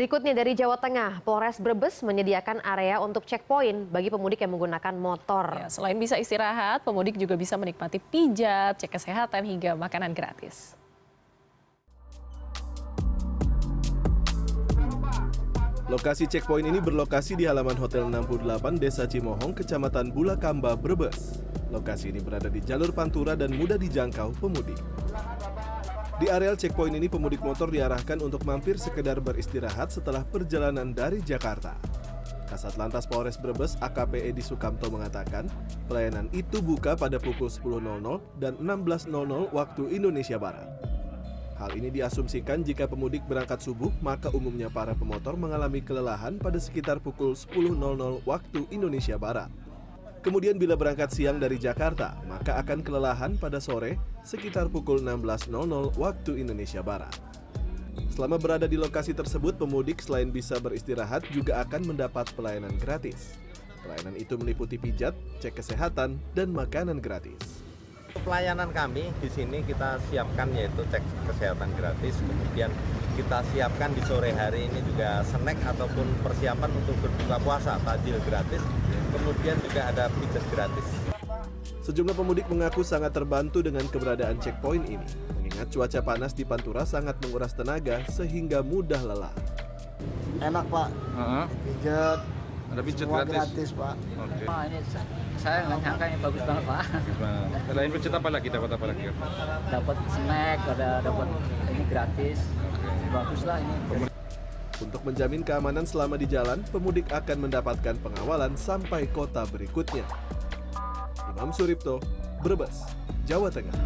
Berikutnya dari Jawa Tengah, Polres Brebes menyediakan area untuk checkpoint bagi pemudik yang menggunakan motor. Ya, selain bisa istirahat, pemudik juga bisa menikmati pijat, cek kesehatan hingga makanan gratis. Lokasi checkpoint ini berlokasi di halaman Hotel 68 Desa Cimohong, Kecamatan Bulakamba, Brebes. Lokasi ini berada di jalur Pantura dan mudah dijangkau pemudik. Di areal checkpoint ini pemudik motor diarahkan untuk mampir sekedar beristirahat setelah perjalanan dari Jakarta. Kasat Lantas Polres Brebes AKP Edi Sukamto mengatakan, pelayanan itu buka pada pukul 10.00 dan 16.00 waktu Indonesia Barat. Hal ini diasumsikan jika pemudik berangkat subuh, maka umumnya para pemotor mengalami kelelahan pada sekitar pukul 10.00 waktu Indonesia Barat. Kemudian bila berangkat siang dari Jakarta, maka akan kelelahan pada sore sekitar pukul 16.00 waktu Indonesia Barat. Selama berada di lokasi tersebut, pemudik selain bisa beristirahat juga akan mendapat pelayanan gratis. Pelayanan itu meliputi pijat, cek kesehatan, dan makanan gratis. Pelayanan kami di sini kita siapkan yaitu cek kesehatan gratis, kemudian kita siapkan di sore hari ini juga snack ataupun persiapan untuk berbuka puasa, tajil gratis, kemudian juga ada pijat gratis. Sejumlah pemudik mengaku sangat terbantu dengan keberadaan checkpoint ini, mengingat cuaca panas di Pantura sangat menguras tenaga sehingga mudah lelah. enak pak Heeh. pijat Ada pijat gratis. gratis pak Oke. Wah, ini sa- saya nggak nyangka ini bagus banget pak. Gimana? Selain pijat apa lagi dapat apa lagi? Dapat snack, ada dapat ini gratis. Bagus lah ini. Untuk menjamin keamanan selama di jalan, pemudik akan mendapatkan pengawalan sampai kota berikutnya. Imam Suripto, Brebes, Jawa Tengah.